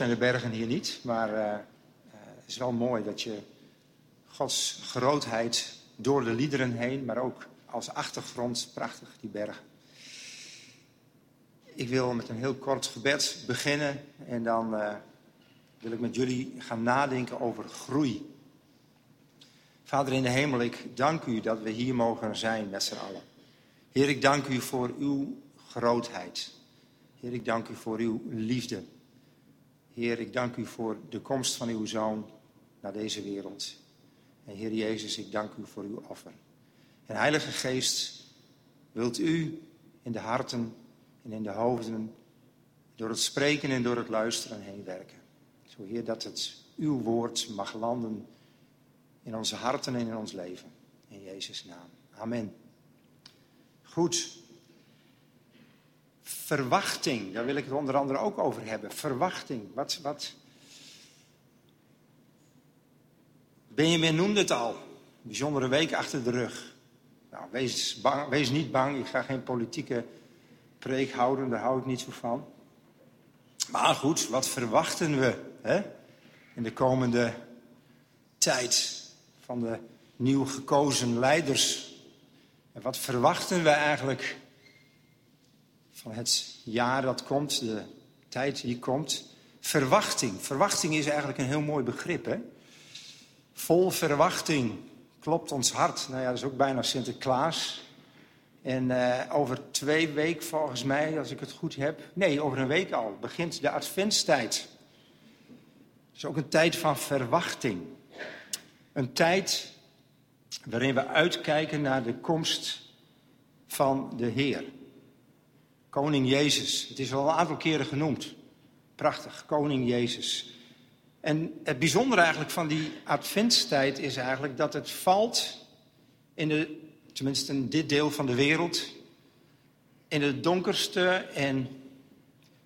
zijn de bergen hier niet, maar uh, het is wel mooi dat je Gods grootheid door de liederen heen, maar ook als achtergrond, prachtig die bergen. Ik wil met een heel kort gebed beginnen en dan uh, wil ik met jullie gaan nadenken over groei. Vader in de hemel, ik dank u dat we hier mogen zijn met z'n allen. Heer, ik dank u voor uw grootheid. Heer, ik dank u voor uw liefde. Heer, ik dank u voor de komst van uw zoon naar deze wereld. En Heer Jezus, ik dank u voor uw offer. En Heilige Geest, wilt u in de harten en in de hoofden, door het spreken en door het luisteren heen werken. Zo Heer, dat het uw woord mag landen in onze harten en in ons leven. In Jezus' naam. Amen. Goed. Verwachting, daar wil ik het onder andere ook over hebben. Verwachting. Wat, wat... Benjamin noemde het al. Bijzondere week achter de rug. Nou, wees, bang, wees niet bang, ik ga geen politieke preek houden, daar hou ik niet zo van. Maar goed, wat verwachten we hè? in de komende tijd van de nieuw gekozen leiders? En wat verwachten we eigenlijk van het jaar dat komt, de tijd die komt? Verwachting. Verwachting is eigenlijk een heel mooi begrip. Hè? Vol verwachting klopt ons hart. Nou ja, dat is ook bijna Sinterklaas. En uh, over twee weken volgens mij, als ik het goed heb. Nee, over een week al, begint de adventstijd. Het is ook een tijd van verwachting. Een tijd waarin we uitkijken naar de komst van de Heer. Koning Jezus. Het is al een aantal keren genoemd. Prachtig, Koning Jezus. En het bijzondere eigenlijk van die adventstijd is eigenlijk dat het valt in de, tenminste in dit deel van de wereld, in de donkerste en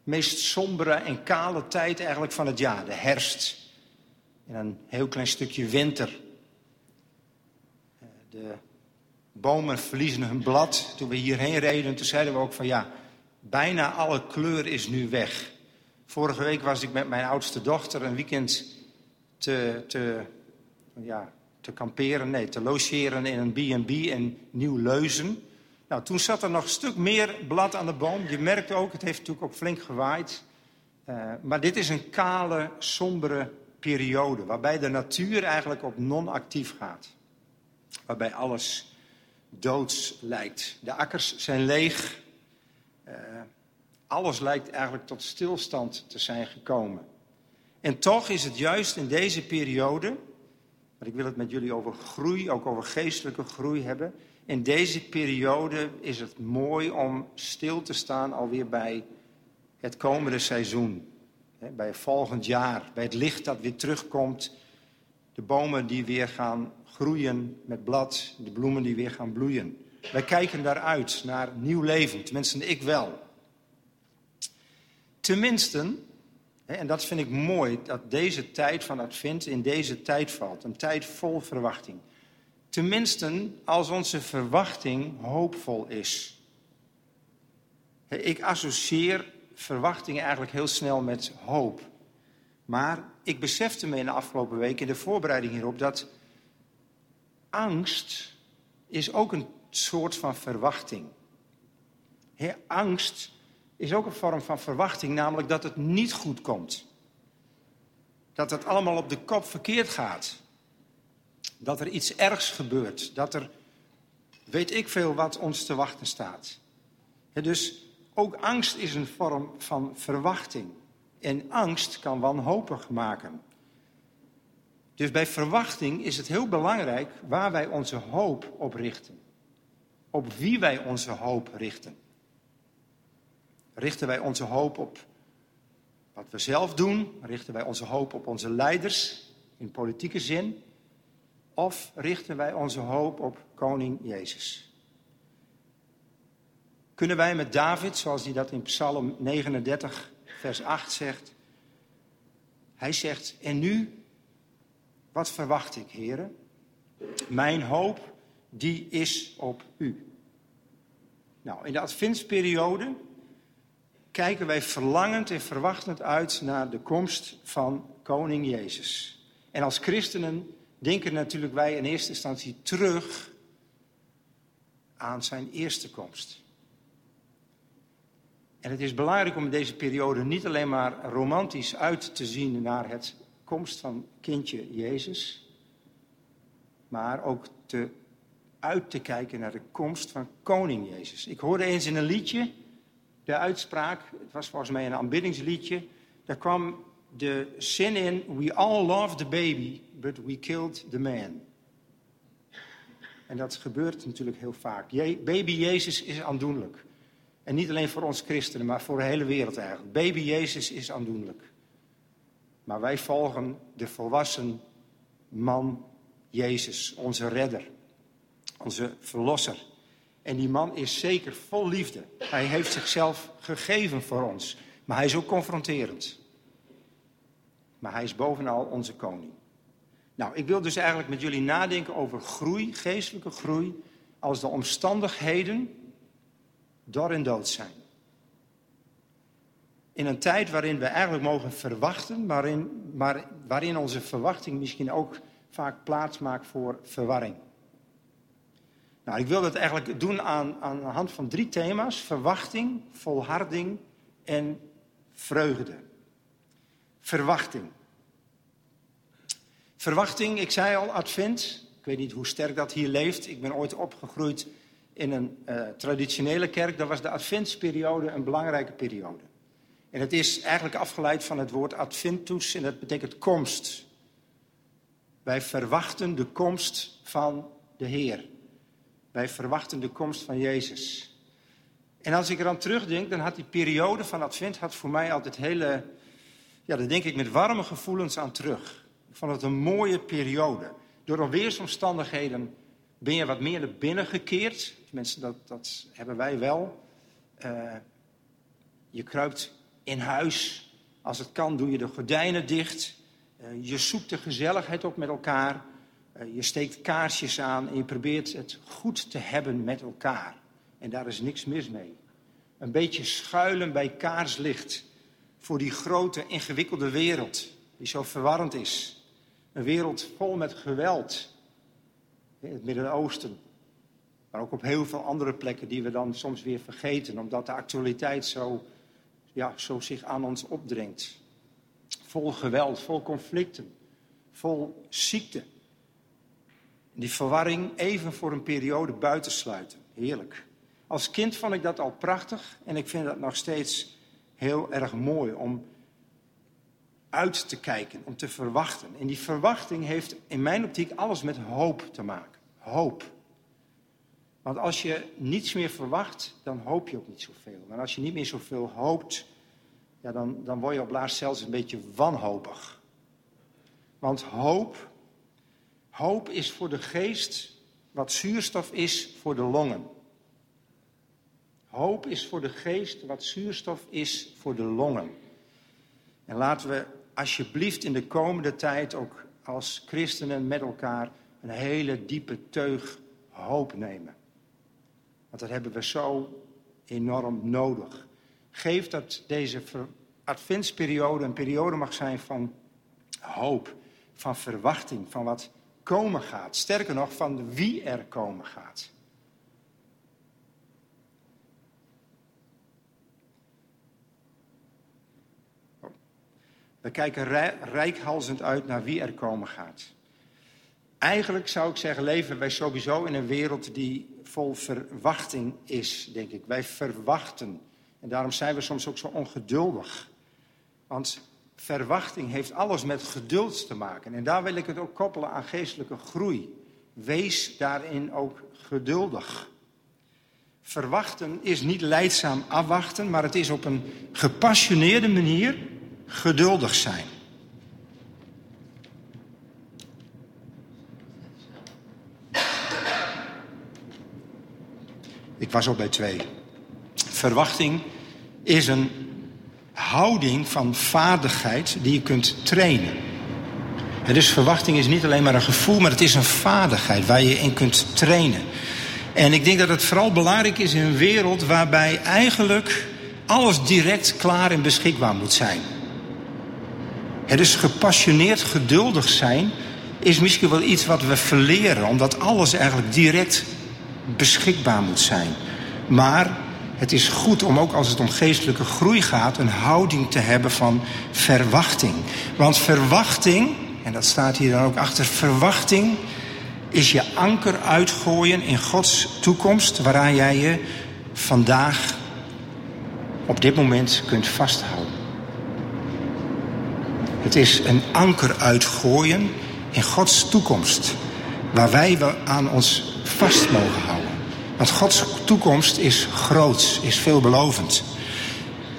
meest sombere en kale tijd eigenlijk van het jaar, de herfst. En een heel klein stukje winter. Eh, de bomen verliezen hun blad. Toen we hierheen reden, toen zeiden we ook van ja, bijna alle kleur is nu weg. Vorige week was ik met mijn oudste dochter een weekend te, te, ja, te kamperen, nee, te logeren in een B&B in Nieuw-Leuzen. Nou, toen zat er nog een stuk meer blad aan de boom. Je merkt ook, het heeft natuurlijk ook flink gewaaid. Uh, maar dit is een kale, sombere periode, waarbij de natuur eigenlijk op non-actief gaat. Waarbij alles doods lijkt. De akkers zijn leeg. Uh, alles lijkt eigenlijk tot stilstand te zijn gekomen. En toch is het juist in deze periode, want ik wil het met jullie over groei, ook over geestelijke groei hebben. In deze periode is het mooi om stil te staan alweer bij het komende seizoen. Bij volgend jaar, bij het licht dat weer terugkomt. De bomen die weer gaan groeien met blad, de bloemen die weer gaan bloeien. Wij kijken daaruit naar nieuw leven, tenminste ik wel. Tenminste, en dat vind ik mooi, dat deze tijd van Advent in deze tijd valt. Een tijd vol verwachting. Tenminste, als onze verwachting hoopvol is. Ik associeer verwachting eigenlijk heel snel met hoop. Maar ik besefte me in de afgelopen week in de voorbereiding hierop dat angst is ook een soort van verwachting. Angst is ook een vorm van verwachting, namelijk dat het niet goed komt. Dat het allemaal op de kop verkeerd gaat. Dat er iets ergs gebeurt. Dat er, weet ik veel, wat ons te wachten staat. dus ook angst is een vorm van verwachting. En angst kan wanhopig maken. Dus bij verwachting is het heel belangrijk waar wij onze hoop op richten. Op wie wij onze hoop richten. Richten wij onze hoop op wat we zelf doen? Richten wij onze hoop op onze leiders in politieke zin? Of richten wij onze hoop op koning Jezus? Kunnen wij met David, zoals hij dat in Psalm 39, vers 8 zegt, hij zegt, en nu, wat verwacht ik, heren? Mijn hoop, die is op u. Nou, in de adventsperiode kijken wij verlangend en verwachtend uit naar de komst van Koning Jezus. En als christenen denken natuurlijk wij in eerste instantie terug aan zijn eerste komst. En het is belangrijk om in deze periode niet alleen maar romantisch uit te zien naar het komst van kindje Jezus, maar ook te, uit te kijken naar de komst van koning Jezus. Ik hoorde eens in een liedje de uitspraak, het was volgens mij een aanbiddingsliedje, daar kwam de zin in, we all love the baby, but we killed the man. En dat gebeurt natuurlijk heel vaak. baby Jezus is aandoenlijk. En niet alleen voor ons christenen, maar voor de hele wereld eigenlijk. Baby Jezus is aandoenlijk. Maar wij volgen de volwassen man Jezus, onze redder, onze verlosser. En die man is zeker vol liefde. Hij heeft zichzelf gegeven voor ons. Maar hij is ook confronterend. Maar hij is bovenal onze koning. Nou, ik wil dus eigenlijk met jullie nadenken over groei, geestelijke groei, als de omstandigheden door en dood zijn. In een tijd waarin we eigenlijk mogen verwachten, waarin, maar waarin onze verwachting misschien ook vaak plaats maakt voor verwarring. Nou, ik wil dat eigenlijk doen aan, aan de hand van drie thema's: verwachting, volharding en vreugde. Verwachting. Verwachting, ik zei al, advent. Ik weet niet hoe sterk dat hier leeft. Ik ben ooit opgegroeid in een uh, traditionele kerk. Daar was de adventsperiode een belangrijke periode. En het is eigenlijk afgeleid van het woord adventus en dat betekent komst. Wij verwachten de komst van de Heer. Wij verwachten de komst van Jezus. En als ik eraan terugdenk, dan had die periode van Advent had voor mij altijd hele, ja, daar denk ik met warme gevoelens aan terug. Ik vond het een mooie periode. Door de weersomstandigheden ben je wat meer naar binnen gekeerd. Mensen, dat, dat hebben wij wel. Uh, je kruipt in huis. Als het kan, doe je de gordijnen dicht. Uh, je zoekt de gezelligheid op met elkaar. Uh, je steekt kaarsjes aan en je probeert het goed te hebben met elkaar. En daar is niks mis mee. Een beetje schuilen bij kaarslicht voor die grote, ingewikkelde wereld die zo verwarrend is. Een wereld vol met geweld, in het Midden-Oosten. Maar ook op heel veel andere plekken die we dan soms weer vergeten, omdat de actualiteit zo, ja, zo zich aan ons opdringt. Vol geweld, vol conflicten, vol ziekte. Die verwarring even voor een periode buitensluiten. Heerlijk. Als kind vond ik dat al prachtig en ik vind dat nog steeds heel erg mooi om uit te kijken, om te verwachten. En die verwachting heeft in mijn optiek alles met hoop te maken. Hoop. Want als je niets meer verwacht, dan hoop je ook niet zoveel. En als je niet meer zoveel hoopt, ja, dan, dan word je op laatst zelfs een beetje wanhopig. Want hoop, hoop is voor de geest wat zuurstof is voor de longen. Hoop is voor de geest wat zuurstof is voor de longen. En laten we alsjeblieft in de komende tijd ook als christenen met elkaar een hele diepe teug hoop nemen. Want dat hebben we zo enorm nodig. Geef dat deze adventsperiode een periode mag zijn van hoop, van verwachting, van wat komen gaat. Sterker nog, van wie er komen gaat. We kijken rijkhalzend uit naar wie er komen gaat. Eigenlijk zou ik zeggen, leven wij sowieso in een wereld die vol verwachting is, denk ik. Wij verwachten. En daarom zijn we soms ook zo ongeduldig. Want verwachting heeft alles met geduld te maken. En daar wil ik het ook koppelen aan geestelijke groei. Wees daarin ook geduldig. Verwachten is niet leidzaam afwachten, maar het is op een gepassioneerde manier geduldig zijn. Ik was al bij twee. Verwachting is een houding van vaardigheid die je kunt trainen. dus verwachting is niet alleen maar een gevoel, maar het is een vaardigheid waar je in kunt trainen. En ik denk dat het vooral belangrijk is in een wereld waarbij eigenlijk alles direct klaar en beschikbaar moet zijn. Het is gepassioneerd geduldig zijn is misschien wel iets wat we verleren, omdat alles eigenlijk direct beschikbaar moet zijn. Maar het is goed om ook als het om geestelijke groei gaat, een houding te hebben van verwachting. Want verwachting, en dat staat hier dan ook achter, verwachting is je anker uitgooien in Gods toekomst, waaraan jij je vandaag op dit moment kunt vasthouden. Het is een anker uitgooien in Gods toekomst, waar wij aan ons vast mogen houden. Want Gods toekomst is groot, is veelbelovend.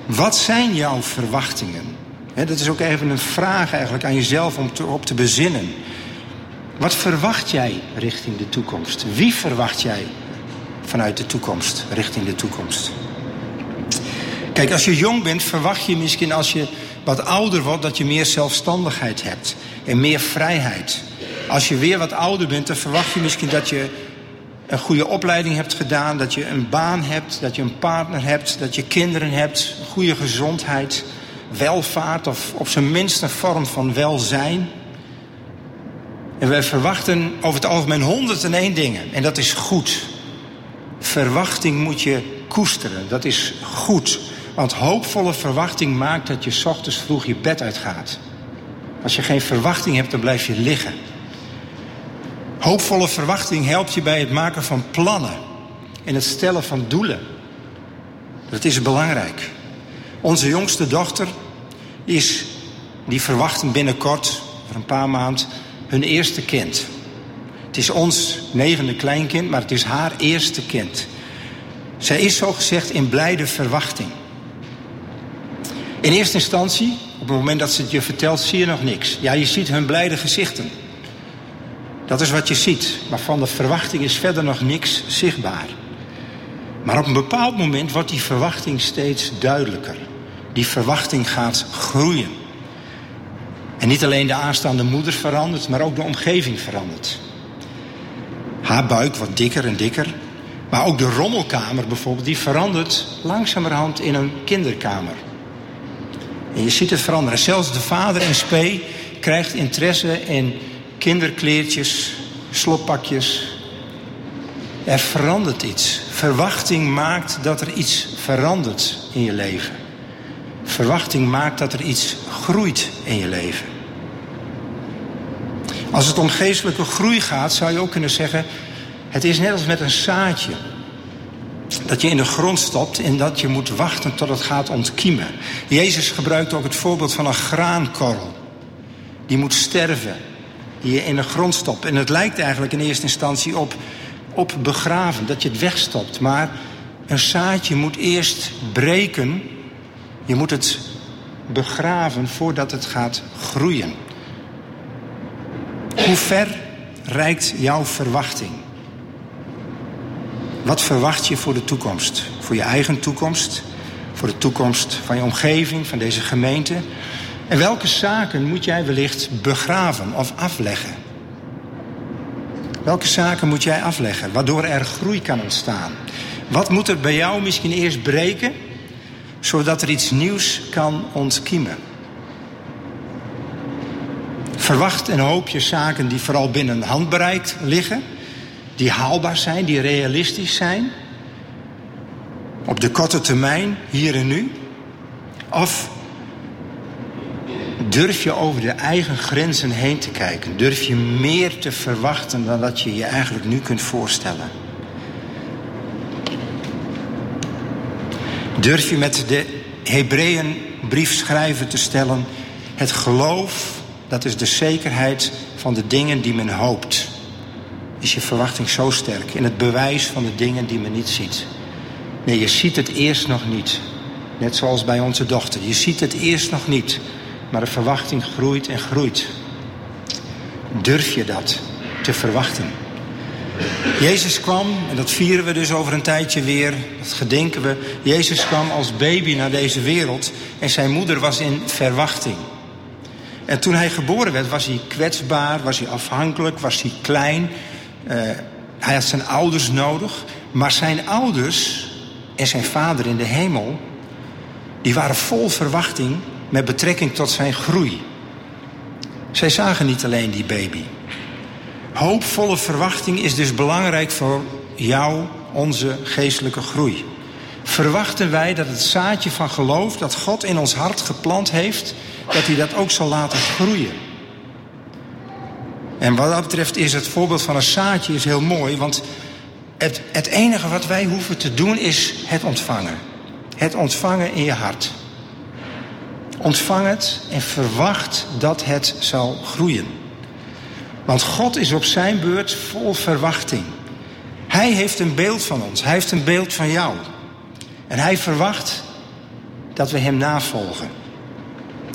Wat zijn jouw verwachtingen? dat is ook even een vraag eigenlijk aan jezelf om te, op te bezinnen. Wat verwacht jij richting de toekomst? Wie verwacht jij vanuit de toekomst, richting de toekomst? Kijk, als je jong bent, verwacht je misschien als je wat ouder wordt dat je meer zelfstandigheid hebt en meer vrijheid. Als je weer wat ouder bent, dan verwacht je misschien dat je een goede opleiding hebt gedaan, dat je een baan hebt, dat je een partner hebt, dat je kinderen hebt, goede gezondheid, welvaart of op zijn minst een vorm van welzijn. En wij verwachten over het algemeen 101 dingen en dat is goed. Verwachting moet je koesteren, dat is goed. Want hoopvolle verwachting maakt dat je ochtends vroeg je bed uitgaat. Als je geen verwachting hebt, dan blijf je liggen. Hoopvolle verwachting helpt je bij het maken van plannen en het stellen van doelen. Dat is belangrijk. Onze jongste dochter is, die verwachten binnenkort, voor een paar maanden, hun eerste kind. Het is ons negende kleinkind, maar het is haar eerste kind. Zij is zo gezegd in blijde verwachting. In eerste instantie, op het moment dat ze het je vertelt, zie je nog niks. Ja, je ziet hun blijde gezichten. Dat is wat je ziet. Maar van de verwachting is verder nog niks zichtbaar. Maar op een bepaald moment wordt die verwachting steeds duidelijker. Die verwachting gaat groeien. En niet alleen de aanstaande moeder verandert, maar ook de omgeving verandert. Haar buik wordt dikker en dikker. Maar ook de rommelkamer bijvoorbeeld, die verandert langzamerhand in een kinderkamer. En je ziet het veranderen. Zelfs de vader in spe krijgt interesse in kinderkleertjes, sloppakjes. Er verandert iets. Verwachting maakt dat er iets verandert in je leven. Verwachting maakt dat er iets groeit in je leven. Als het om geestelijke groei gaat, zou je ook kunnen zeggen: het is net als met een zaadje dat je in de grond stopt en dat je moet wachten tot het gaat ontkiemen. Jezus gebruikt ook het voorbeeld van een graankorrel. Die moet sterven, die je in de grond stopt. En het lijkt eigenlijk in eerste instantie op, op begraven, dat je het wegstopt. Maar een zaadje moet eerst breken. Je moet het begraven voordat het gaat groeien. Hoe ver reikt jouw verwachting? Wat verwacht je voor de toekomst? Voor je eigen toekomst, voor de toekomst van je omgeving, van deze gemeente. En welke zaken moet jij wellicht begraven of afleggen? Welke zaken moet jij afleggen, waardoor er groei kan ontstaan? Wat moet er bij jou misschien eerst breken, zodat er iets nieuws kan ontkiemen? Verwacht en hoop je zaken die vooral binnen handbereik liggen die haalbaar zijn, die realistisch zijn. Op de korte termijn, hier en nu. Of durf je over de eigen grenzen heen te kijken? Durf je meer te verwachten dan dat je je eigenlijk nu kunt voorstellen? Durf je met de Hebreeën briefschrijver te stellen: het geloof, dat is de zekerheid van de dingen die men hoopt is je verwachting zo sterk in het bewijs van de dingen die men niet ziet. Nee, je ziet het eerst nog niet. Net zoals bij onze dochter. Je ziet het eerst nog niet. Maar de verwachting groeit en groeit. Durf je dat te verwachten? Jezus kwam, en dat vieren we dus over een tijdje weer, dat gedenken we. Jezus kwam als baby naar deze wereld en zijn moeder was in verwachting. En toen hij geboren werd, was hij kwetsbaar, was hij afhankelijk, was hij klein. Uh, hij had zijn ouders nodig, maar zijn ouders en zijn vader in de hemel, die waren vol verwachting met betrekking tot zijn groei. Zij zagen niet alleen die baby. Hoopvolle verwachting is dus belangrijk voor jou, onze geestelijke groei. Verwachten wij dat het zaadje van geloof dat God in ons hart geplant heeft, dat hij dat ook zal laten groeien. En wat dat betreft is het voorbeeld van een zaadje is heel mooi, want het, het enige wat wij hoeven te doen is het ontvangen. Het ontvangen in je hart. Ontvang het en verwacht dat het zal groeien. Want God is op zijn beurt vol verwachting. Hij heeft een beeld van ons, hij heeft een beeld van jou. En hij verwacht dat we hem navolgen.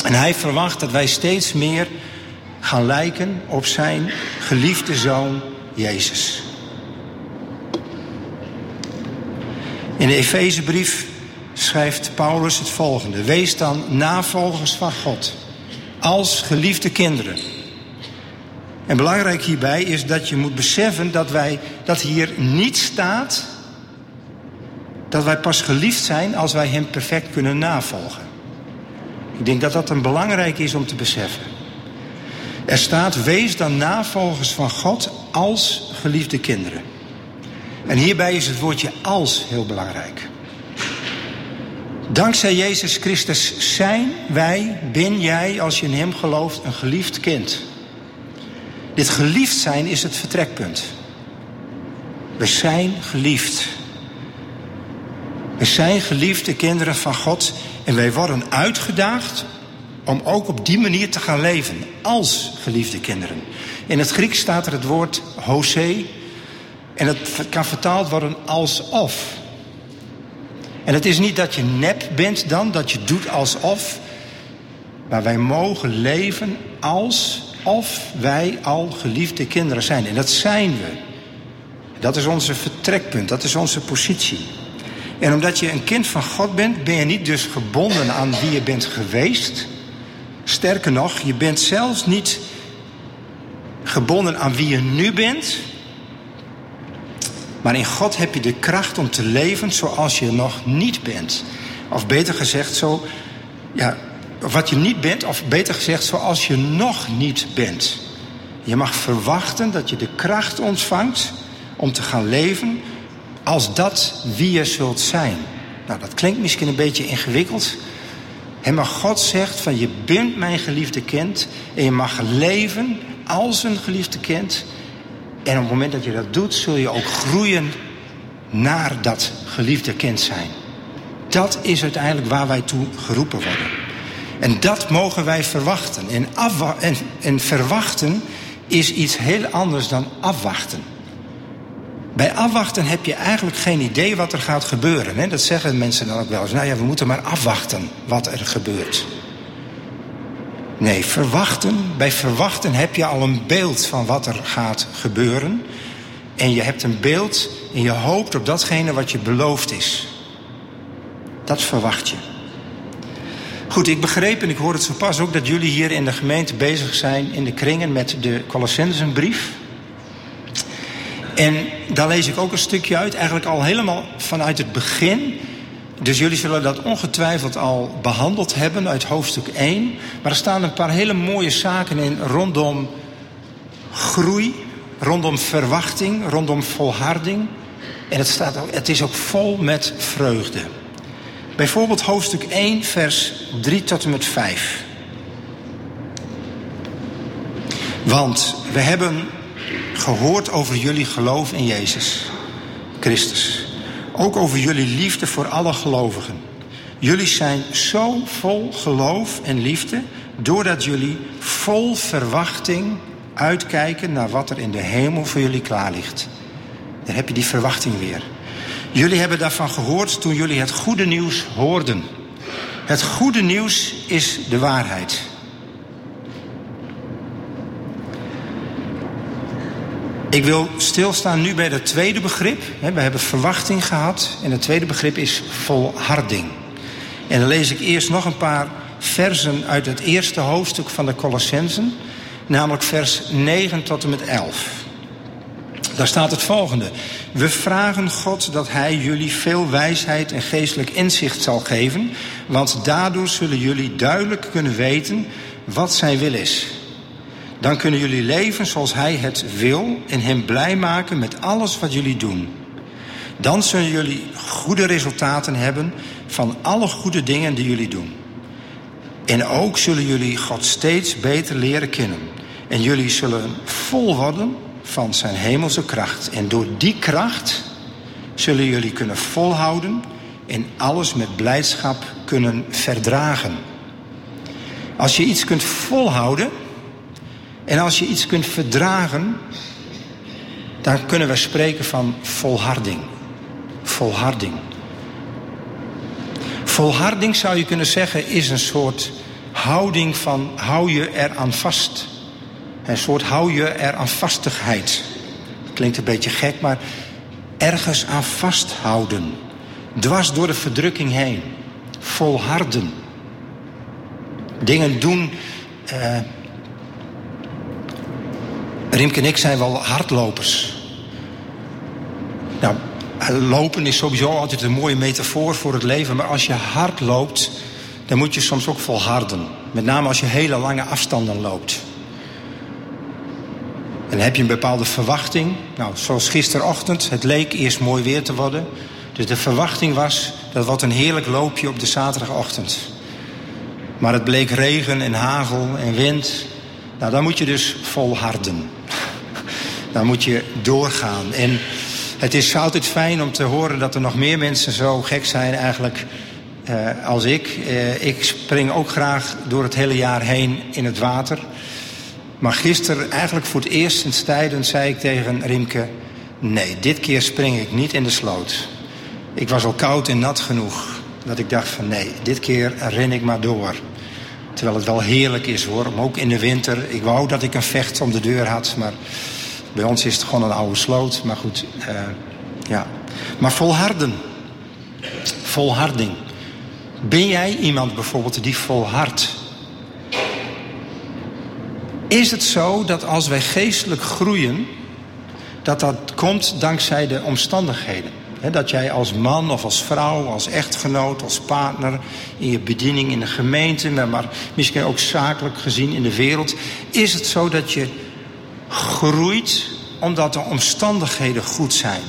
En hij verwacht dat wij steeds meer gaan lijken op zijn geliefde zoon Jezus. In de Efezebrief schrijft Paulus het volgende: Wees dan navolgers van God als geliefde kinderen. En belangrijk hierbij is dat je moet beseffen dat, wij, dat hier niet staat dat wij pas geliefd zijn als wij Hem perfect kunnen navolgen. Ik denk dat dat een belangrijk is om te beseffen. Er staat: Wees dan navolgers van God als geliefde kinderen. En hierbij is het woordje als heel belangrijk. Dankzij Jezus Christus zijn wij, ben jij, als je in Hem gelooft, een geliefd kind. Dit geliefd zijn is het vertrekpunt. We zijn geliefd. We zijn geliefde kinderen van God en wij worden uitgedaagd om ook op die manier te gaan leven als geliefde kinderen. In het Grieks staat er het woord Hosea en het kan vertaald worden alsof. En het is niet dat je nep bent dan, dat je doet alsof. Maar wij mogen leven alsof wij al geliefde kinderen zijn. En dat zijn we. Dat is onze vertrekpunt, dat is onze positie. En omdat je een kind van God bent, ben je niet dus gebonden aan wie je bent geweest. Sterker nog, je bent zelfs niet gebonden aan wie je nu bent. Maar in God heb je de kracht om te leven zoals je nog niet bent. Of beter gezegd, zo, ja, wat je niet bent, of beter gezegd, zoals je nog niet bent. Je mag verwachten dat je de kracht ontvangt om te gaan leven als dat wie je zult zijn. Nou, dat klinkt misschien een beetje ingewikkeld. Maar God zegt van je bent mijn geliefde kind en je mag leven als een geliefde kind. En op het moment dat je dat doet, zul je ook groeien naar dat geliefde kind zijn. Dat is uiteindelijk waar wij toe geroepen worden. En dat mogen wij verwachten. En, en, en verwachten is iets heel anders dan afwachten. Bij afwachten heb je eigenlijk geen idee wat er gaat gebeuren. Hè? Dat zeggen mensen dan ook wel eens. Nou ja, we moeten maar afwachten wat er gebeurt. Nee, verwachten. Bij verwachten heb je al een beeld van wat er gaat gebeuren. En je hebt een beeld en je hoopt op datgene wat je beloofd is. Dat verwacht je. Goed, ik begreep en ik hoor het zo pas ook dat jullie hier in de gemeente bezig zijn in de kringen met de Colossensenbrief. En daar lees ik ook een stukje uit, eigenlijk al helemaal vanuit het begin. Dus jullie zullen dat ongetwijfeld al behandeld hebben uit hoofdstuk 1. Maar er staan een paar hele mooie zaken in rondom groei, rondom verwachting, rondom volharding. En het, staat ook, het is ook vol met vreugde. Bijvoorbeeld hoofdstuk 1, vers 3 tot en met 5. Want we hebben gehoord over jullie geloof in Jezus Christus. Ook over jullie liefde voor alle gelovigen. Jullie zijn zo vol geloof en liefde doordat jullie vol verwachting uitkijken naar wat er in de hemel voor jullie klaar ligt. Dan heb je die verwachting weer. Jullie hebben daarvan gehoord toen jullie het goede nieuws hoorden. Het goede nieuws is de waarheid. Ik wil stilstaan nu bij het tweede begrip. We hebben verwachting gehad en het tweede begrip is volharding. En dan lees ik eerst nog een paar versen uit het eerste hoofdstuk van de Colossensen, namelijk vers 9 tot en met 11. Daar staat het volgende. We vragen God dat Hij jullie veel wijsheid en geestelijk inzicht zal geven, want daardoor zullen jullie duidelijk kunnen weten wat Zijn wil is. Dan kunnen jullie leven zoals Hij het wil en Hem blij maken met alles wat jullie doen. Dan zullen jullie goede resultaten hebben van alle goede dingen die jullie doen. En ook zullen jullie God steeds beter leren kennen. En jullie zullen vol worden van zijn hemelse kracht. En door die kracht zullen jullie kunnen volhouden en alles met blijdschap kunnen verdragen. Als je iets kunt volhouden en als je iets kunt verdragen, dan kunnen we spreken van volharding. Volharding. Volharding zou je kunnen zeggen is een soort houding van hou je er aan vast. Een soort hou je er aan vastigheid. Klinkt een beetje gek, maar ergens aan vasthouden. Dwars door de verdrukking heen. Volharden. Dingen doen. Uh, Rimke en ik zijn wel hardlopers. Nou, lopen is sowieso altijd een mooie metafoor voor het leven. Maar als je hard loopt, dan moet je soms ook volharden. Met name als je hele lange afstanden loopt. En heb je een bepaalde verwachting. Nou, zoals gisterochtend, het leek eerst mooi weer te worden. Dus de verwachting was, dat wordt een heerlijk loopje op de zaterdagochtend. Maar het bleek regen en hagel en wind. Nou, dan moet je dus volharden. Dan moet je doorgaan. En het is altijd fijn om te horen dat er nog meer mensen zo gek zijn eigenlijk uh, als ik. Uh, ik spring ook graag door het hele jaar heen in het water. Maar gisteren, eigenlijk voor het eerst sinds tijden, zei ik tegen Rimke... nee, dit keer spring ik niet in de sloot. Ik was al koud en nat genoeg dat ik dacht van nee, dit keer ren ik maar door. Terwijl het wel heerlijk is hoor, ook in de winter... ik wou dat ik een vecht om de deur had, maar bij ons is het gewoon een oude sloot. Maar goed, uh, ja. Maar volharden. Volharding. Ben jij iemand bijvoorbeeld die volhardt? Is het zo dat als wij geestelijk groeien, dat dat komt dankzij de omstandigheden? Dat jij als man of als vrouw, als echtgenoot, als partner in je bediening in de gemeente, maar misschien ook zakelijk gezien in de wereld, is het zo dat je groeit omdat de omstandigheden goed zijn?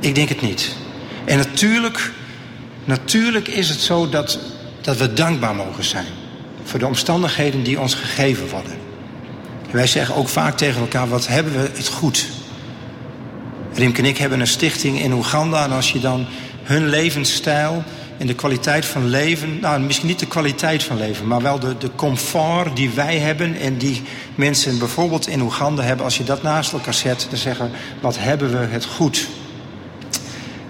Ik denk het niet. En natuurlijk, natuurlijk is het zo dat, dat we dankbaar mogen zijn voor de omstandigheden die ons gegeven worden. wij zeggen ook vaak tegen elkaar, wat hebben we het goed. Rimke en ik hebben een stichting in Oeganda. En als je dan hun levensstijl en de kwaliteit van leven... nou, misschien niet de kwaliteit van leven... maar wel de, de comfort die wij hebben... en die mensen bijvoorbeeld in Oeganda hebben... als je dat naast elkaar zet, dan zeggen wat hebben we het goed.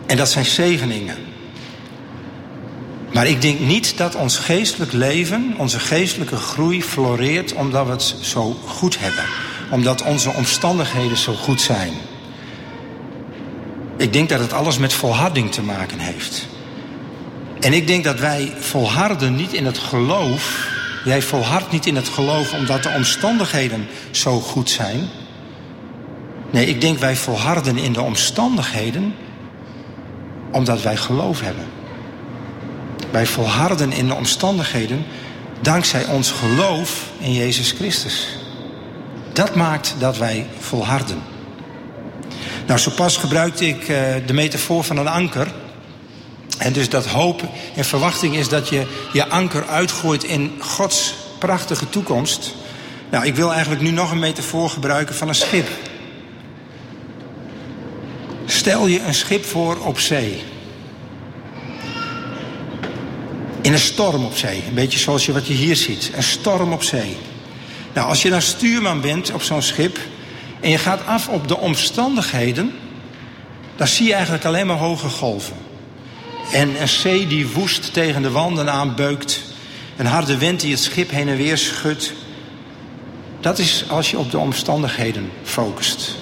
En dat zijn zegeningen. Maar ik denk niet dat ons geestelijk leven, onze geestelijke groei floreert omdat we het zo goed hebben. Omdat onze omstandigheden zo goed zijn. Ik denk dat het alles met volharding te maken heeft. En ik denk dat wij volharden niet in het geloof. Jij volhardt niet in het geloof omdat de omstandigheden zo goed zijn. Nee, ik denk wij volharden in de omstandigheden omdat wij geloof hebben. Wij volharden in de omstandigheden dankzij ons geloof in Jezus Christus. Dat maakt dat wij volharden. Nou, zo pas gebruikte ik uh, de metafoor van een anker. En dus dat hoop en verwachting is dat je je anker uitgooit in Gods prachtige toekomst. Nou, ik wil eigenlijk nu nog een metafoor gebruiken van een schip. Stel je een schip voor op zee. In een storm op zee. Een beetje zoals je wat je hier ziet. Een storm op zee. Nou, als je dan stuurman bent op zo'n schip en je gaat af op de omstandigheden, dan zie je eigenlijk alleen maar hoge golven. En een zee die woest tegen de wanden aanbeukt. Een harde wind die het schip heen en weer schudt. Dat is als je op de omstandigheden focust.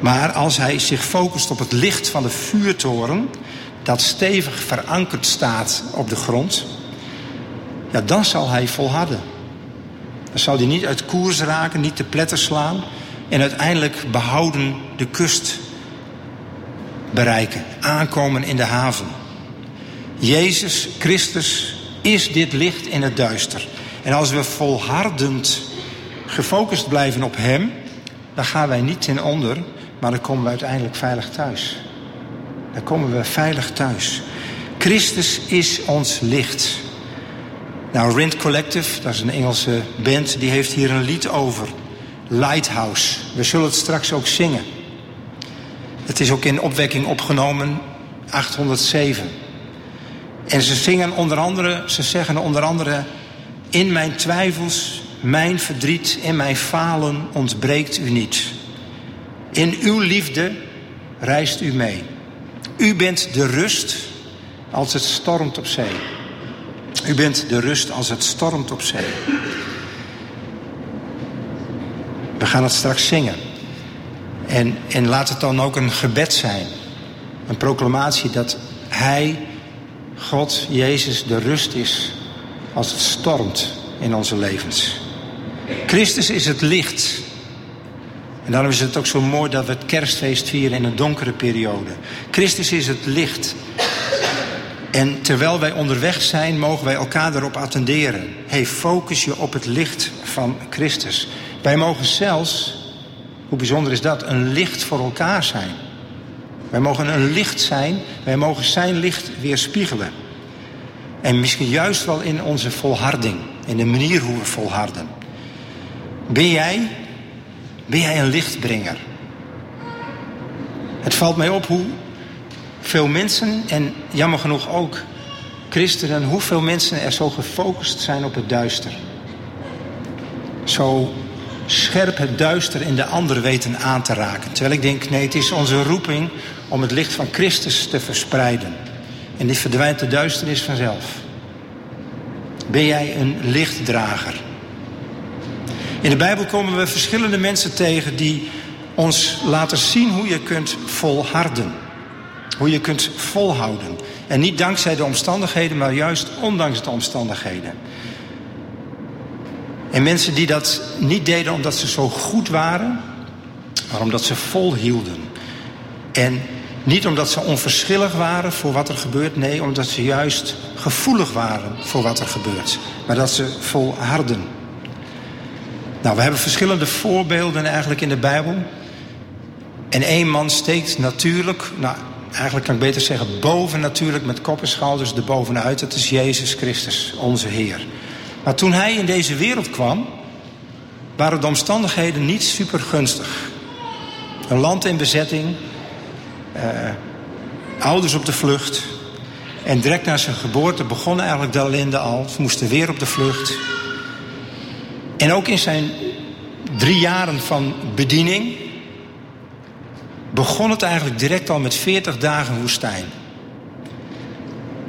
Maar als hij zich focust op het licht van de vuurtoren, dat stevig verankerd staat op de grond, ja, dan zal hij volharden. Dan zal hij niet uit koers raken, niet te pletter slaan, En uiteindelijk behouden de kust bereiken. Aankomen in de haven. Jezus Christus is dit licht in het duister. En als we volhardend gefocust blijven op Hem, dan gaan wij niet ten onder, maar dan komen we uiteindelijk veilig thuis. Dan komen we veilig thuis. Christus is ons licht. Nou, Rind Collective, dat is een Engelse band, die heeft hier een lied over. Lighthouse. We zullen het straks ook zingen. Het is ook in opwekking opgenomen, 807. En ze zingen onder andere, ze zeggen onder andere... In mijn twijfels, mijn verdriet, in mijn falen ontbreekt u niet. In uw liefde reist u mee. U bent de rust als het stormt op zee. U bent de rust als het stormt op zee. We gaan het straks zingen. En, en laat het dan ook een gebed zijn. Een proclamatie dat Hij, God, Jezus, de rust is als het stormt in onze levens. Christus is het licht. En daarom is het ook zo mooi dat we het kerstfeest vieren in een donkere periode. Christus is het licht. En terwijl wij onderweg zijn, mogen wij elkaar erop attenderen. Hey, focus je op het licht van Christus. Wij mogen zelfs, hoe bijzonder is dat, een licht voor elkaar zijn. Wij mogen een licht zijn, wij mogen zijn licht weerspiegelen. En misschien juist wel in onze volharding, in de manier hoe we volharden. Ben jij, ben jij een lichtbringer? Het valt mij op hoe veel mensen, en jammer genoeg ook christenen, hoeveel mensen er zo gefocust zijn op het duister. Zo scherp het duister in de ander weten aan te raken. Terwijl ik denk, nee, het is onze roeping om het licht van Christus te verspreiden. En die verdwijnt de duisternis vanzelf. Ben jij een lichtdrager? In de Bijbel komen we verschillende mensen tegen die ons laten zien hoe je kunt volharden. Hoe je kunt volhouden. En niet dankzij de omstandigheden, maar juist ondanks de omstandigheden. En mensen die dat niet deden omdat ze zo goed waren, maar omdat ze volhielden. En niet omdat ze onverschillig waren voor wat er gebeurt, nee, omdat ze juist gevoelig waren voor wat er gebeurt. Maar dat ze volharden. Nou, we hebben verschillende voorbeelden eigenlijk in de Bijbel. En één man steekt natuurlijk, nou, eigenlijk kan ik beter zeggen, boven natuurlijk met kop en schouders erbovenuit. Dat is Jezus Christus, onze Heer. Maar toen hij in deze wereld kwam, waren de omstandigheden niet super gunstig. Een land in bezetting, eh, ouders op de vlucht. En direct na zijn geboorte begon eigenlijk de ellende al. Ze moesten weer op de vlucht. En ook in zijn drie jaren van bediening begon het eigenlijk direct al met 40 dagen woestijn.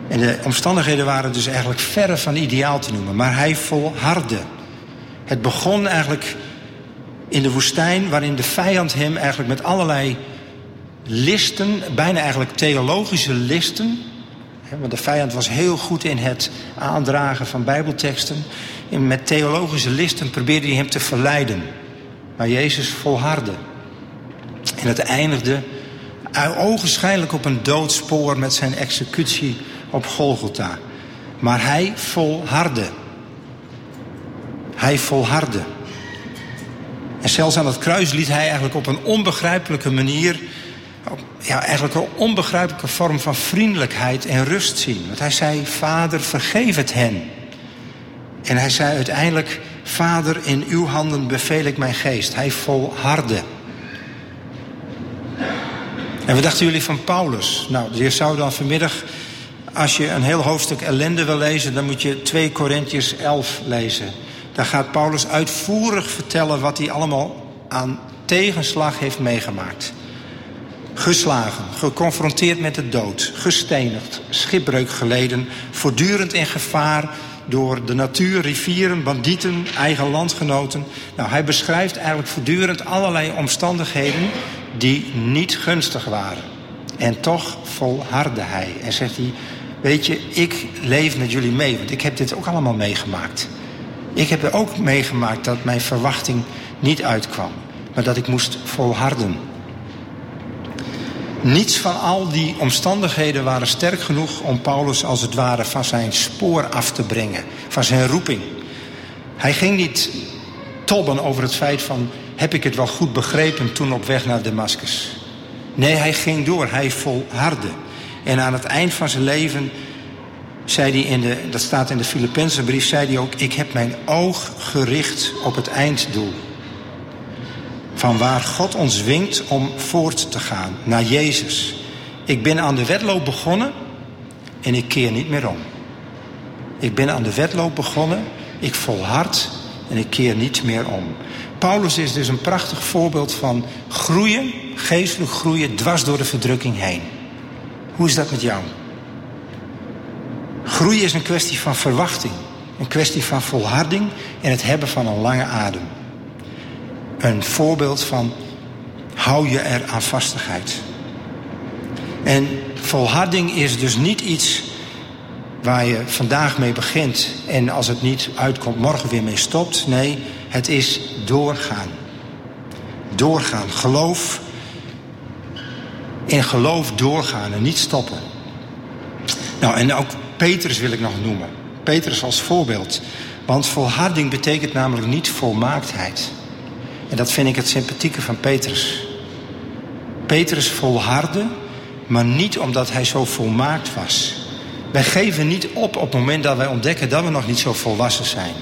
En de omstandigheden waren dus eigenlijk verre van ideaal te noemen. Maar hij volhardde. Het begon eigenlijk in de woestijn, waarin de vijand hem eigenlijk met allerlei listen, bijna eigenlijk theologische listen. Want de vijand was heel goed in het aandragen van Bijbelteksten. En met theologische listen probeerde hij hem te verleiden. Maar Jezus volhardde. En het eindigde ogenschijnlijk op een doodspoor met zijn executie op Golgotha. Maar hij volhardde. Hij volhardde. En zelfs aan het kruis liet hij eigenlijk op een onbegrijpelijke manier... Ja, eigenlijk een onbegrijpelijke vorm van vriendelijkheid en rust zien. Want hij zei, vader, vergeef het hen. En hij zei uiteindelijk, vader, in uw handen beveel ik mijn geest. Hij volhardde. En wat dachten jullie van Paulus? Nou, je zou dan vanmiddag als je een heel hoofdstuk ellende wil lezen, dan moet je 2 Korintiërs 11 lezen. Daar gaat Paulus uitvoerig vertellen wat hij allemaal aan tegenslag heeft meegemaakt. Geslagen, geconfronteerd met de dood, gestenigd, schipbreuk geleden, voortdurend in gevaar door de natuur, rivieren, bandieten, eigen landgenoten. Nou, hij beschrijft eigenlijk voortdurend allerlei omstandigheden die niet gunstig waren. En toch volhardde hij en zegt hij: Weet je, ik leef met jullie mee, want ik heb dit ook allemaal meegemaakt. Ik heb ook meegemaakt dat mijn verwachting niet uitkwam. maar dat ik moest volharden. Niets van al die omstandigheden waren sterk genoeg om Paulus als het ware van zijn spoor af te brengen, van zijn roeping. Hij ging niet tobben over het feit van heb ik het wel goed begrepen toen op weg naar Damascus. Nee, hij ging door, hij volhardde. En aan het eind van zijn leven zei hij in de, dat staat in de Filippense brief, zei hij ook: Ik heb mijn oog gericht op het einddoel. Van waar God ons winkt om voort te gaan naar Jezus. Ik ben aan de wedloop begonnen en ik keer niet meer om. Ik ben aan de wedloop begonnen, ik volhard en ik keer niet meer om. Paulus is dus een prachtig voorbeeld van groeien, geestelijk groeien, dwars door de verdrukking heen. Hoe is dat met jou? Groeien is een kwestie van verwachting, een kwestie van volharding en het hebben van een lange adem. Een voorbeeld van hou je er aan vastigheid. En volharding is dus niet iets waar je vandaag mee begint en als het niet uitkomt morgen weer mee stopt. Nee, het is doorgaan. Doorgaan. Geloof. In geloof doorgaan en niet stoppen. Nou, en ook Petrus wil ik nog noemen. Petrus als voorbeeld. Want volharding betekent namelijk niet volmaaktheid. En dat vind ik het sympathieke van Petrus. Petrus volhardde, maar niet omdat hij zo volmaakt was. Wij geven niet op op het moment dat wij ontdekken dat we nog niet zo volwassen zijn.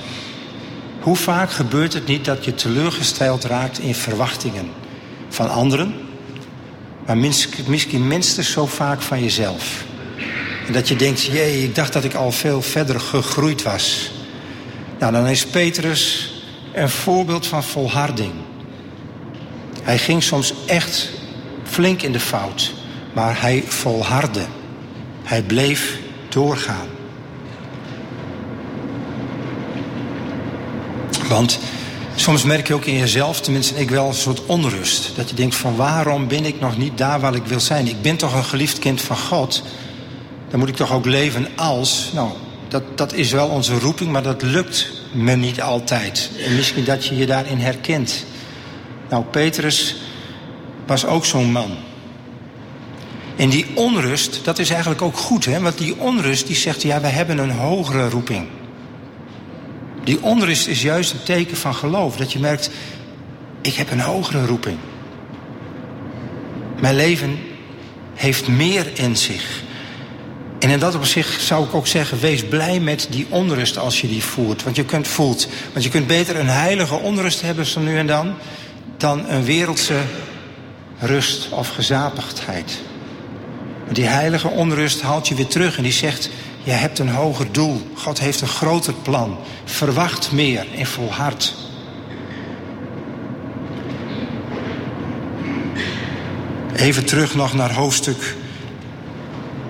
Hoe vaak gebeurt het niet dat je teleurgesteld raakt in verwachtingen van anderen, maar misschien minstens zo vaak van jezelf? En dat je denkt, jee, ik dacht dat ik al veel verder gegroeid was. Nou, dan is Petrus een voorbeeld van volharding. Hij ging soms echt flink in de fout, maar hij volhardde. Hij bleef doorgaan. Want soms merk je ook in jezelf, tenminste ik wel, een soort onrust. Dat je denkt van waarom ben ik nog niet daar waar ik wil zijn? Ik ben toch een geliefd kind van God. Dan moet ik toch ook leven als. Nou, dat, dat is wel onze roeping, maar dat lukt me niet altijd. En misschien dat je je daarin herkent. Nou, Petrus was ook zo'n man. En die onrust, dat is eigenlijk ook goed, hè? Want die onrust die zegt, ja, wij hebben een hogere roeping. Die onrust is juist een teken van geloof. Dat je merkt, ik heb een hogere roeping. Mijn leven heeft meer in zich. En in dat opzicht zou ik ook zeggen, wees blij met die onrust als je die voert. Want je kunt voelt. Want je kunt beter een heilige onrust hebben zo nu en dan, dan een wereldse rust of gezapigdheid. Die heilige onrust haalt je weer terug en die zegt, je hebt een hoger doel. God heeft een groter plan. Verwacht meer en volhard. Even terug nog naar hoofdstuk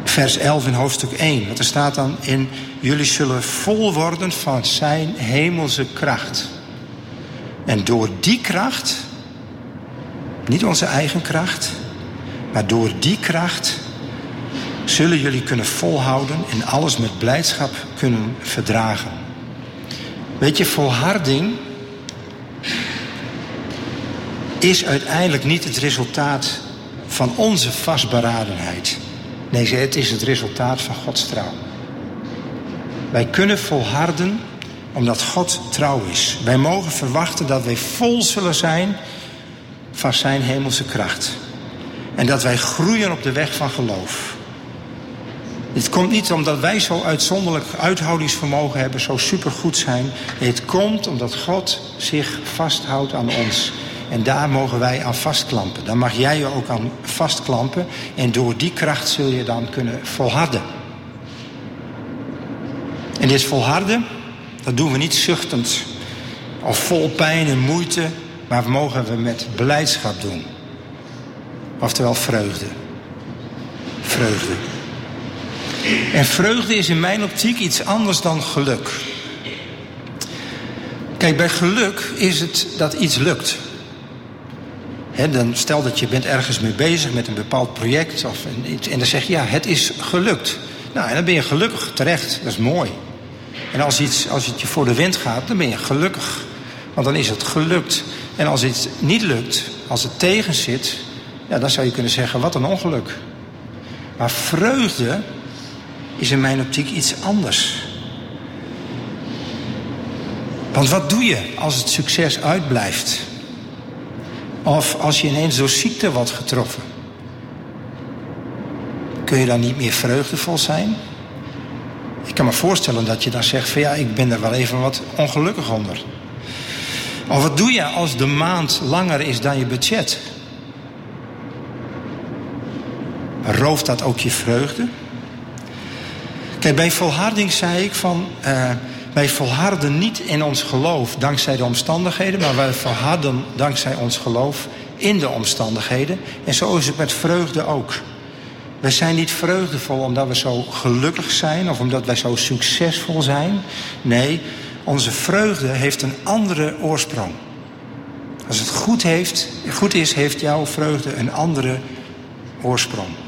vers 11 in hoofdstuk 1. Want er staat dan in: Jullie zullen vol worden van zijn hemelse kracht. En door die kracht, niet onze eigen kracht, maar door die kracht zullen jullie kunnen volhouden en alles met blijdschap kunnen verdragen. Weet je, volharding is uiteindelijk niet het resultaat van onze vastberadenheid. Nee, het is het resultaat van Gods trouw. Wij kunnen volharden omdat God trouw is. Wij mogen verwachten dat wij vol zullen zijn van zijn hemelse kracht. En dat wij groeien op de weg van geloof. Het komt niet omdat wij zo uitzonderlijk uithoudingsvermogen hebben, zo supergoed zijn. Het komt omdat God zich vasthoudt aan ons. En daar mogen wij aan vastklampen. Daar mag jij je ook aan vastklampen. En door die kracht zul je dan kunnen volharden. En dit volharden, dat doen we niet zuchtend of vol pijn en moeite, maar we mogen we met beleidschap doen. Oftewel vreugde. Vreugde. En vreugde is in mijn optiek iets anders dan geluk. Kijk, bij geluk is het dat iets lukt dan stel dat je bent ergens mee bezig met een bepaald project of iets, en dan zeg je ja, het is gelukt. Nou, dan ben je gelukkig terecht. Dat is mooi. En als, iets, als het je voor de wind gaat, dan ben je gelukkig. Want dan is het gelukt. En als het niet lukt, als het tegen zit, ja, dan zou je kunnen zeggen, wat een ongeluk. Maar vreugde is in mijn optiek iets anders. Want wat doe je als het succes uitblijft? Of als je ineens door ziekte wordt getroffen? Kun je dan niet meer vreugdevol zijn? Ik kan me voorstellen dat je dan zegt van ja, ik ben er wel even wat ongelukkig onder. Of wat doe je als de maand langer is dan je budget? Rooft dat ook je vreugde? Bij volharding zei ik van... Uh, wij volharden niet in ons geloof dankzij de omstandigheden... maar wij volharden dankzij ons geloof in de omstandigheden. En zo is het met vreugde ook. We zijn niet vreugdevol omdat we zo gelukkig zijn... of omdat wij zo succesvol zijn. Nee, onze vreugde heeft een andere oorsprong. Als het goed, heeft, goed is, heeft jouw vreugde een andere oorsprong.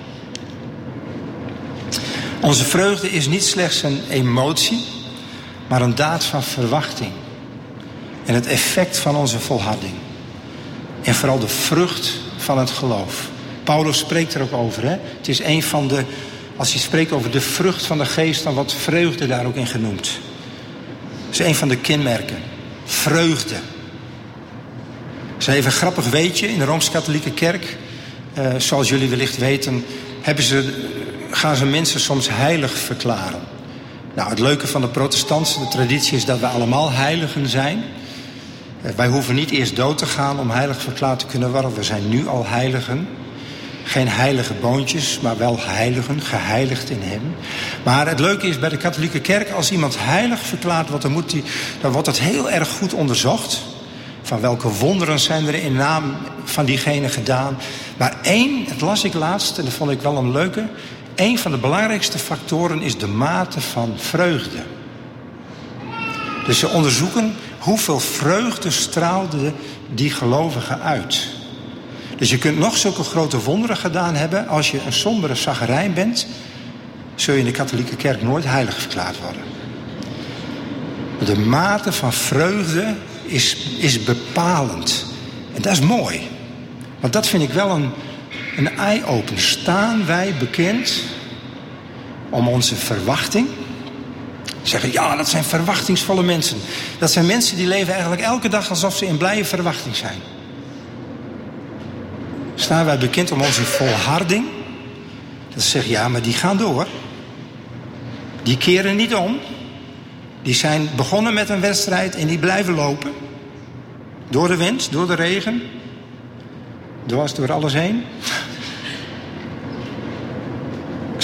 Onze vreugde is niet slechts een emotie, maar een daad van verwachting. En het effect van onze volharding. En vooral de vrucht van het geloof. Paulus spreekt er ook over. Hè? Het is een van de, als hij spreekt over de vrucht van de geest, dan wordt vreugde daar ook in genoemd. Dat is een van de kenmerken. Vreugde. Dat is even een grappig weetje in de Rooms-Katholieke Kerk. Uh, zoals jullie wellicht weten, hebben ze gaan ze mensen soms heilig verklaren. Nou, het leuke van de protestantse traditie is dat we allemaal heiligen zijn. Eh, wij hoeven niet eerst dood te gaan om heilig verklaard te kunnen worden. We zijn nu al heiligen. Geen heilige boontjes, maar wel heiligen, geheiligd in hem. Maar het leuke is bij de katholieke kerk, als iemand heilig verklaard wordt, dan, moet die, dan wordt het heel erg goed onderzocht. Van welke wonderen zijn er in naam van diegene gedaan. Maar één, het las ik laatst en dat vond ik wel een leuke. Een van de belangrijkste factoren is de mate van vreugde. Dus ze onderzoeken hoeveel vreugde straalde die gelovige uit. Dus je kunt nog zulke grote wonderen gedaan hebben. Als je een sombere zagerijn bent, zul je in de katholieke kerk nooit heilig verklaard worden. De mate van vreugde is, is bepalend. En dat is mooi. Want dat vind ik wel een, een eye-open. Staan wij bekend om onze verwachting? Zeggen, ja, dat zijn verwachtingsvolle mensen. Dat zijn mensen die leven eigenlijk elke dag alsof ze in blije verwachting zijn. Staan wij bekend om onze volharding? Dat ze zeggen, ja, maar die gaan door. Die keren niet om. Die zijn begonnen met een wedstrijd en die blijven lopen. Door de wind, door de regen. Dwars door alles heen.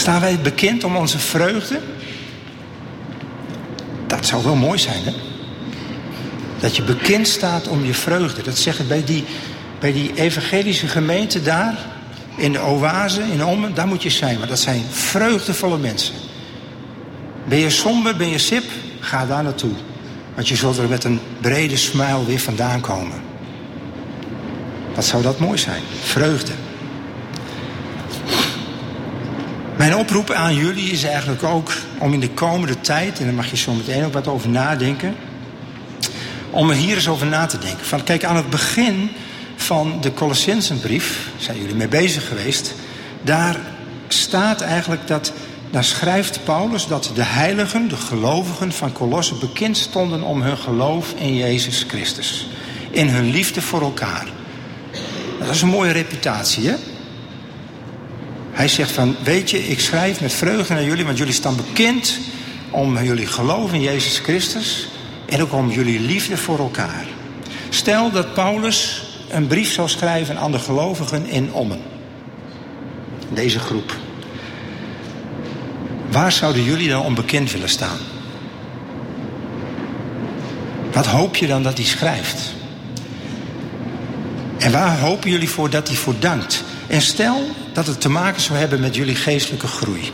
Staan wij bekend om onze vreugde? Dat zou wel mooi zijn, hè? Dat je bekend staat om je vreugde. Dat zeggen bij die, bij die evangelische gemeente daar, in de oase, in Ommen, daar moet je zijn. Maar dat zijn vreugdevolle mensen. Ben je somber, ben je sip, ga daar naartoe. Want je zult er met een brede smile weer vandaan komen. Wat zou dat mooi zijn? Vreugde. Mijn oproep aan jullie is eigenlijk ook om in de komende tijd, en daar mag je zo meteen ook wat over nadenken, om er hier eens over na te denken. Van, kijk, aan het begin van de Colossensenbrief, zijn jullie mee bezig geweest, daar staat eigenlijk dat, daar schrijft Paulus dat de heiligen, de gelovigen van Colosse bekend stonden om hun geloof in Jezus Christus. In hun liefde voor elkaar. Dat is een mooie reputatie, hè? Hij zegt van, weet je, ik schrijf met vreugde naar jullie, want jullie staan bekend om jullie geloof in Jezus Christus en ook om jullie liefde voor elkaar. Stel dat Paulus een brief zou schrijven aan de gelovigen in Ommen. Deze groep. Waar zouden jullie dan onbekend willen staan? Wat hoop je dan dat hij schrijft? En waar hopen jullie voor dat hij voor dankt? En stel dat het te maken zou hebben met jullie geestelijke groei.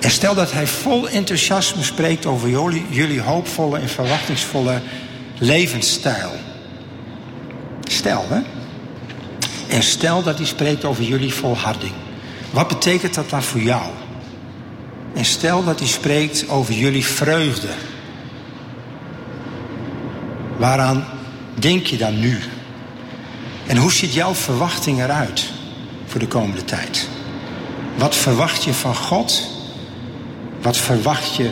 En stel dat hij vol enthousiasme spreekt over jullie, jullie hoopvolle en verwachtingsvolle levensstijl. Stel, hè? En stel dat hij spreekt over jullie volharding. Wat betekent dat dan voor jou? En stel dat hij spreekt over jullie vreugde. Waaraan denk je dan nu? En hoe ziet jouw verwachting eruit voor de komende tijd? Wat verwacht je van God? Wat verwacht je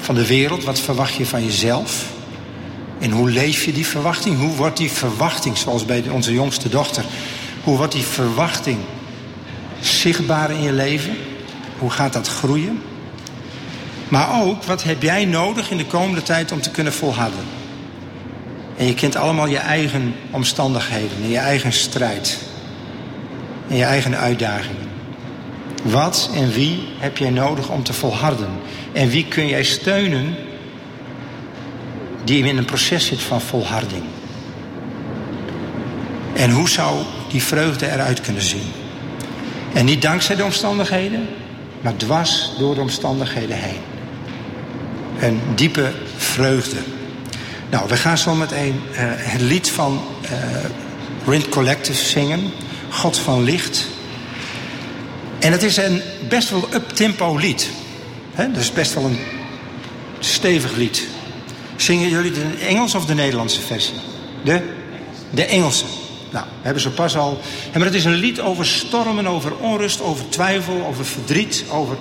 van de wereld? Wat verwacht je van jezelf? En hoe leef je die verwachting? Hoe wordt die verwachting, zoals bij onze jongste dochter, hoe wordt die verwachting zichtbaar in je leven? Hoe gaat dat groeien? Maar ook, wat heb jij nodig in de komende tijd om te kunnen volharden? En je kent allemaal je eigen omstandigheden en je eigen strijd. En je eigen uitdagingen. Wat en wie heb jij nodig om te volharden? En wie kun jij steunen die in een proces zit van volharding? En hoe zou die vreugde eruit kunnen zien? En niet dankzij de omstandigheden, maar dwars door de omstandigheden heen. Een diepe vreugde. Nou, we gaan zo meteen uh, het lied van uh, Rind Collective zingen. God van licht. En het is een best wel up-tempo lied. He? Dus best wel een stevig lied. Zingen jullie de Engelse of de Nederlandse versie? De, de Engelse. Nou, we hebben zo pas al. Maar het is een lied over stormen, over onrust, over twijfel, over verdriet, over.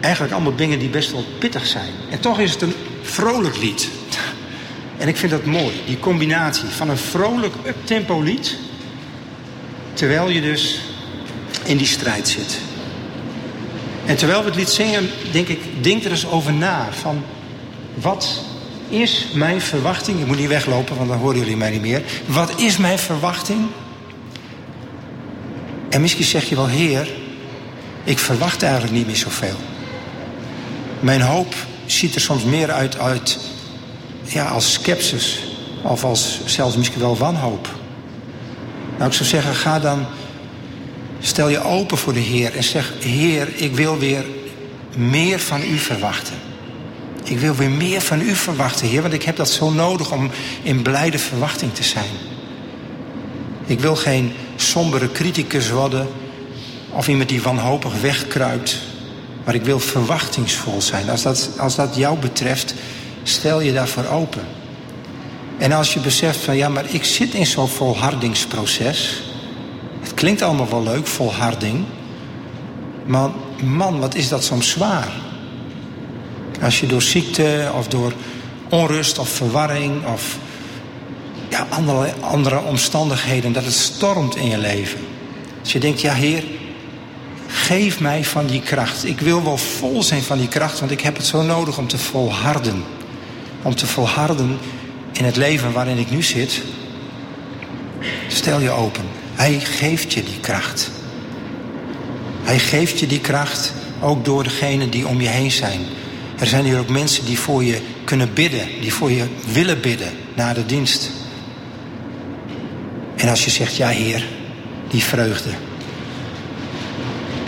Eigenlijk allemaal dingen die best wel pittig zijn. En toch is het een vrolijk lied. En ik vind dat mooi, die combinatie van een vrolijk up-tempo lied. Terwijl je dus in die strijd zit. En terwijl we het lied zingen, denk ik, denk er eens over na. Van wat is mijn verwachting? Ik moet niet weglopen, want dan horen jullie mij niet meer. Wat is mijn verwachting? En misschien zeg je wel, Heer, ik verwacht eigenlijk niet meer zoveel. Mijn hoop ziet er soms meer uit, uit ja, als skepsis. Of als zelfs misschien wel wanhoop. Nou, ik zou zeggen, ga dan, stel je open voor de Heer en zeg, Heer, ik wil weer meer van u verwachten. Ik wil weer meer van u verwachten, Heer, want ik heb dat zo nodig om in blijde verwachting te zijn. Ik wil geen sombere criticus worden of iemand die wanhopig wegkruipt. Maar ik wil verwachtingsvol zijn. Als dat, als dat jou betreft, stel je daarvoor open. En als je beseft van ja, maar ik zit in zo'n volhardingsproces. Het klinkt allemaal wel leuk, volharding. Maar man, wat is dat soms zwaar. Als je door ziekte of door onrust of verwarring of ja, andere, andere omstandigheden, dat het stormt in je leven. Als je denkt, ja Heer, geef mij van die kracht. Ik wil wel vol zijn van die kracht, want ik heb het zo nodig om te volharden. Om te volharden in het leven waarin ik nu zit. Stel je open. Hij geeft je die kracht. Hij geeft je die kracht ook door degenen die om je heen zijn. Er zijn hier ook mensen die voor je kunnen bidden, die voor je willen bidden na de dienst. En als je zegt, ja Heer, die vreugde.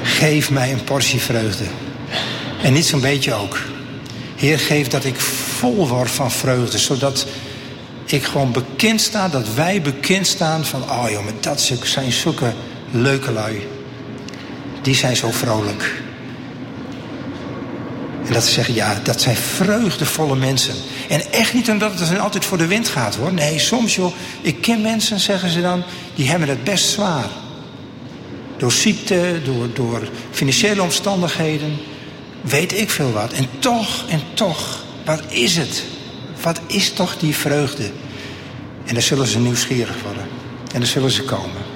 Geef mij een portie vreugde. En niet zo'n beetje ook. Heer, geef dat ik vol word van vreugde, zodat ik gewoon bekend sta, dat wij bekend staan van, oh maar dat zijn zulke leuke lui. Die zijn zo vrolijk. En dat ze zeggen, ja, dat zijn vreugdevolle mensen. En echt niet omdat het altijd voor de wind gaat hoor. Nee, soms joh, ik ken mensen, zeggen ze dan, die hebben het best zwaar. Door ziekte, door, door financiële omstandigheden, weet ik veel wat. En toch, en toch, wat is het? Wat is toch die vreugde? En dan zullen ze nieuwsgierig worden. En dan zullen ze komen.